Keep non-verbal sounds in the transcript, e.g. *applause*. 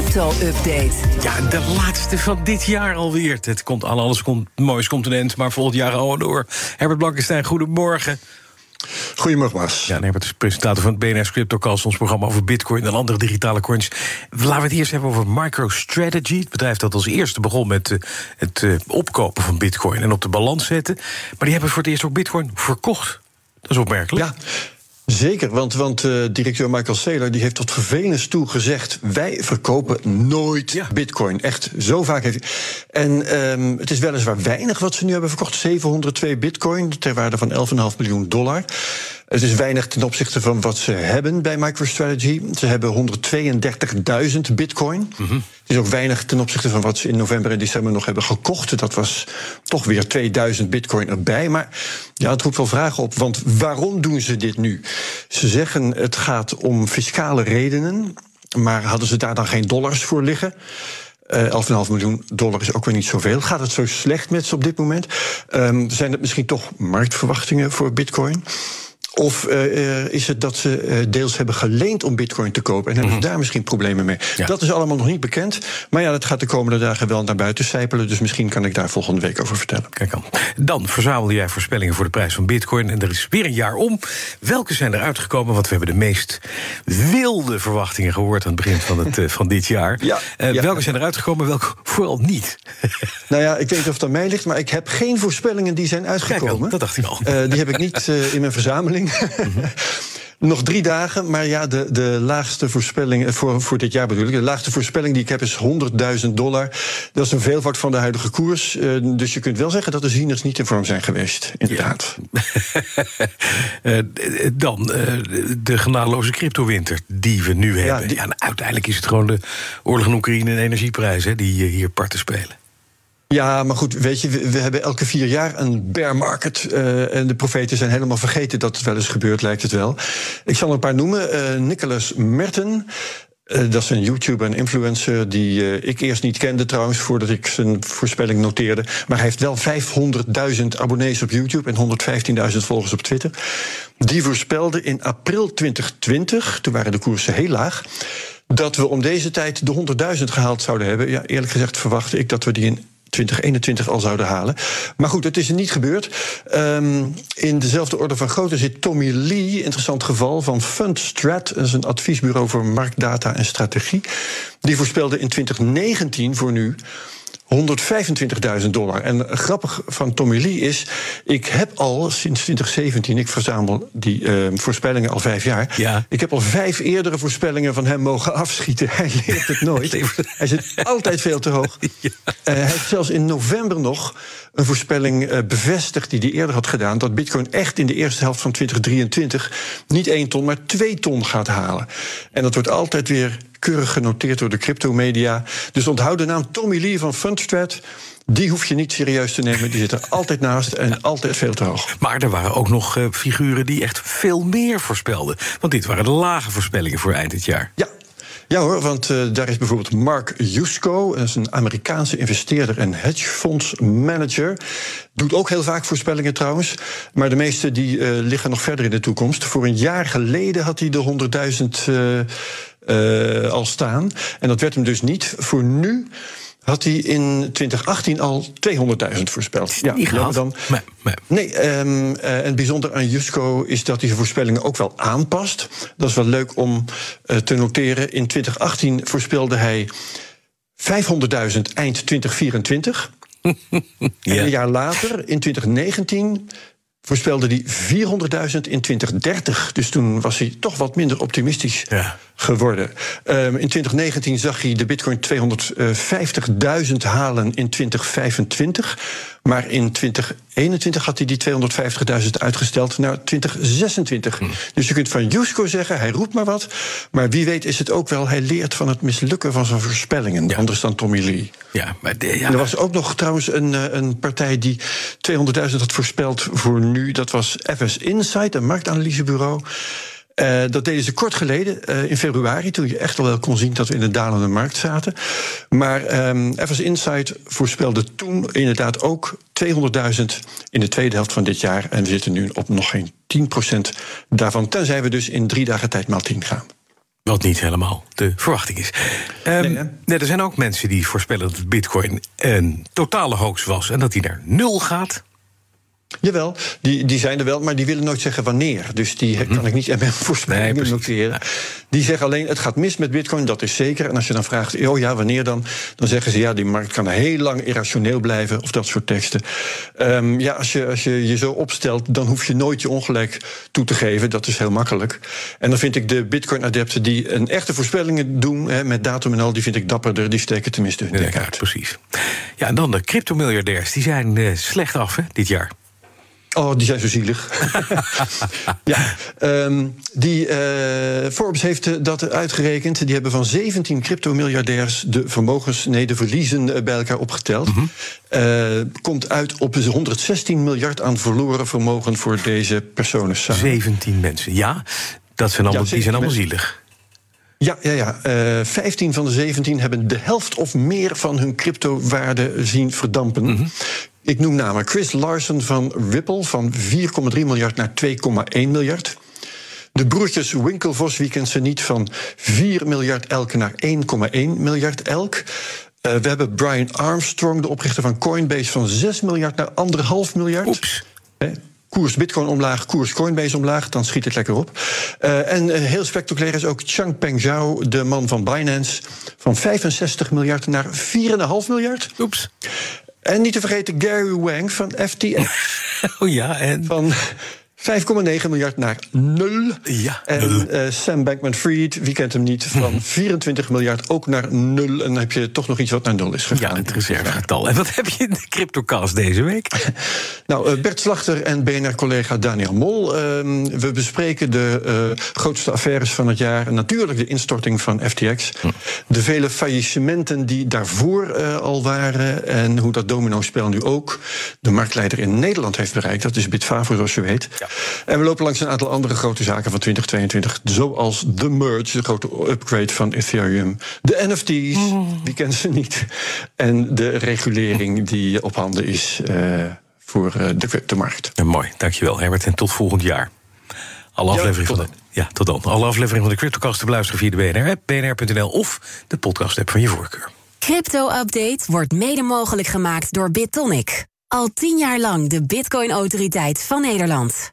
crypto-update. Ja, de laatste van dit jaar alweer. Het komt aan alles komt, moois continent, maar volgend jaar al door. Herbert Blankenstein, goedemorgen. Goedemorgen, Bas. Ja, Herbert is presentator van het BNS Cryptocast, ons programma over bitcoin en andere digitale coins. Laten we het eerst hebben over MicroStrategy. Het bedrijf dat als eerste begon met uh, het uh, opkopen van bitcoin en op de balans zetten. Maar die hebben voor het eerst ook bitcoin verkocht. Dat is opmerkelijk. Ja. Zeker, want, want uh, directeur Michael Saylor die heeft tot vervelens toe gezegd... wij verkopen nooit ja. bitcoin. Echt, zo vaak heeft hij... En um, het is weliswaar weinig wat ze nu hebben verkocht. 702 bitcoin, ter waarde van 11,5 miljoen dollar. Het is weinig ten opzichte van wat ze hebben bij MicroStrategy. Ze hebben 132.000 bitcoin. Mm -hmm. Het is ook weinig ten opzichte van wat ze in november en december nog hebben gekocht. Dat was toch weer 2000 bitcoin erbij. Maar ja, het roept wel vragen op. Want waarom doen ze dit nu? Ze zeggen het gaat om fiscale redenen. Maar hadden ze daar dan geen dollars voor liggen? Uh, 11,5 miljoen dollar is ook weer niet zoveel. Gaat het zo slecht met ze op dit moment? Um, zijn het misschien toch marktverwachtingen voor bitcoin? Of uh, is het dat ze uh, deels hebben geleend om bitcoin te kopen en hebben ze mm -hmm. daar misschien problemen mee? Ja. Dat is allemaal nog niet bekend. Maar ja, dat gaat de komende dagen wel naar buiten sijpelen. Dus misschien kan ik daar volgende week over vertellen. Kijk dan. Dan verzamelde jij voorspellingen voor de prijs van bitcoin. En er is weer een jaar om. Welke zijn er uitgekomen? Want we hebben de meest wilde verwachtingen gehoord aan het begin van, het, van dit jaar. *laughs* Ja, ja. Welke zijn er uitgekomen? Welke vooral niet? *laughs* nou ja, ik weet niet of het aan mij ligt, maar ik heb geen voorspellingen die zijn uitgekomen. Kijk, dat dacht ik al. die heb ik niet in mijn *laughs* verzameling. Mm -hmm. *laughs* Nog drie dagen, maar ja, de, de laagste voorspelling voor, voor dit jaar bedoel ik. De laagste voorspelling die ik heb is 100.000 dollar. Dat is een veelvoud van de huidige koers. Uh, dus je kunt wel zeggen dat de zieners niet in vorm zijn geweest. Inderdaad. Ja. *laughs* uh, dan uh, de genadeloze cryptowinter die we nu hebben. Ja, die... ja, uiteindelijk is het gewoon de oorlog in Oekraïne en energieprijzen die hier parten spelen. Ja, maar goed, weet je, we, hebben elke vier jaar een bear market. Uh, en de profeten zijn helemaal vergeten dat het wel eens gebeurt, lijkt het wel. Ik zal er een paar noemen. Uh, Nicholas Merten. Uh, dat is een YouTuber en influencer die ik eerst niet kende trouwens, voordat ik zijn voorspelling noteerde. Maar hij heeft wel 500.000 abonnees op YouTube en 115.000 volgers op Twitter. Die voorspelde in april 2020, toen waren de koersen heel laag dat we om deze tijd de 100.000 gehaald zouden hebben. Ja, eerlijk gezegd verwachtte ik dat we die in 2021 al zouden halen. Maar goed, het is er niet gebeurd. Um, in dezelfde orde van grootte zit Tommy Lee, interessant geval van Fundstrat, dat is een adviesbureau voor marktdata en strategie. Die voorspelde in 2019 voor nu 125.000 dollar. En grappig van Tommy Lee is, ik heb al sinds 2017, ik verzamel die uh, voorspellingen al vijf jaar. Ja. Ik heb al vijf eerdere voorspellingen van hem mogen afschieten. Hij leert het nooit. *laughs* Hij zit altijd veel te hoog. *laughs* Ja. Uh, hij heeft zelfs in november nog een voorspelling uh, bevestigd die hij eerder had gedaan, dat Bitcoin echt in de eerste helft van 2023 niet één ton, maar twee ton gaat halen. En dat wordt altijd weer keurig genoteerd door de cryptomedia. Dus onthoud de naam Tommy Lee van Fundstrat. Die hoef je niet serieus te nemen. Die zit er altijd naast en altijd veel te hoog. Maar er waren ook nog uh, figuren die echt veel meer voorspelden. Want dit waren de lage voorspellingen voor eind dit jaar. Ja, ja hoor, want uh, daar is bijvoorbeeld Mark Yusko, dat is een Amerikaanse investeerder en hedgefondsmanager. Doet ook heel vaak voorspellingen trouwens. Maar de meeste die uh, liggen nog verder in de toekomst. Voor een jaar geleden had hij de 100.000 uh, uh, al staan. En dat werd hem dus niet. Voor nu had hij in 2018 al 200.000 voorspeld. Ja. Dan. Nee, nee. nee um, uh, en bijzonder aan Jusco is dat hij zijn voorspellingen ook wel aanpast. Dat is wel leuk om uh, te noteren. In 2018 voorspelde hij 500.000 eind 2024. ja. *laughs* En een jaar later, in 2019, voorspelde hij 400.000 in 2030. Dus toen was hij toch wat minder optimistisch ja. geworden. Um, in 2019 zag hij de bitcoin 250.000 halen in 2025. Maar in 2021 had hij die 250.000 uitgesteld naar 2026. Hm. Dus je kunt van Jusko zeggen, hij roept maar wat. Maar wie weet is het ook wel, hij leert van het mislukken van zijn voorspellingen. Ja. Anders dan Tommy Lee. Ja, maar de, ja. En er was ook nog trouwens een, een partij die 200.000 had voorspeld voor nu. Dat was FS Insight, een marktanalysebureau. Uh, dat deden ze kort geleden, uh, in februari, toen je echt al wel kon zien dat we in een dalende markt zaten. Maar um, Evers Insight voorspelde toen inderdaad ook 200.000 in de tweede helft van dit jaar. En we zitten nu op nog geen 10% daarvan, tenzij we dus in drie dagen tijd maal 10 gaan. Wat niet helemaal de verwachting is. Um, nee, er zijn ook mensen die voorspellen dat Bitcoin een totale hoax was en dat hij naar nul gaat. Jawel, die, die zijn er wel, maar die willen nooit zeggen wanneer. Dus die mhm. kan ik niet mijn voorspellingen nee, noteren. Die zeggen alleen, het gaat mis met bitcoin, dat is zeker. En als je dan vraagt, oh ja, wanneer dan? Dan zeggen ze, ja, die markt kan heel lang irrationeel blijven... of dat soort teksten. Um, ja, als je, als je je zo opstelt, dan hoef je nooit je ongelijk toe te geven. Dat is heel makkelijk. En dan vind ik de bitcoin-adepten die een echte voorspellingen doen... Hè, met datum en al, die vind ik dapperder. Die steken tenminste hun nek uit. Precies. Ja, en dan de cryptomiljardairs. Die zijn uh, slecht af hè, dit jaar. Oh, die zijn zo zielig. *laughs* ja, um, die, uh, Forbes heeft dat uitgerekend. Die hebben van 17 crypto-miljardairs de vermogens, nee, de verliezen eh, bij elkaar opgeteld. Mm -hmm. uh, komt uit op 116 miljard aan verloren vermogen voor deze personen. Samen. 17 mensen, ja. Dat zijn allemaal, ja, die zijn allemaal zielig. Ja, ja, ja. Uh, 15 van de 17 hebben de helft of meer van hun cryptowaarde zien verdampen. Mm -hmm. Ik noem namen Chris Larsen van Ripple van 4,3 miljard naar 2,1 miljard. De broertjes Winklevoss, wie kent ze niet, van 4 miljard elk naar 1,1 miljard elk. Uh, we hebben Brian Armstrong, de oprichter van Coinbase, van 6 miljard naar 1,5 miljard. Oeps. koers Bitcoin omlaag, koers Coinbase omlaag, dan schiet het lekker op. Uh, en uh, heel spectaculair is ook Changpeng Zhao, de man van Binance, van 65 miljard naar 4,5 miljard. Oeps. En niet te vergeten Gary Wang van FTX. *laughs* oh ja, en? Van 5,9 miljard naar nul. Ja, en uh, Sam Bankman-Fried, wie kent hem niet, van 24 miljard ook naar nul. En dan heb je toch nog iets wat naar nul is gegaan. Ja, het reservegetal. En wat heb je in de CryptoCast deze week? *laughs* nou, uh, Bert Slachter en BNR-collega Daniel Mol. Uh, we bespreken de uh, grootste affaires van het jaar. Natuurlijk de instorting van FTX. Hm. De vele faillissementen die daarvoor al waren. En hoe dat domino-spel nu ook de marktleider in Nederland heeft bereikt. Dat is Bitfavo, zoals je weet. Ja. En we lopen langs een aantal andere grote zaken van 2022. Zoals de merge, de grote upgrade van Ethereum. De NFT's, mm. wie kent ze niet. En de regulering die op handen is uh, voor uh, de cryptomarkt. Ja, mooi, dankjewel Herbert. En tot volgend jaar. Alle ja, afleveringen van de, ja, tot dan. Alle afleveringen van de CryptoCast te beluisteren via de BNR, bnr.nl of de podcast-app van je voorkeur. Crypto-update wordt mede mogelijk gemaakt door BitTonic. Al tien jaar lang de Bitcoin-autoriteit van Nederland.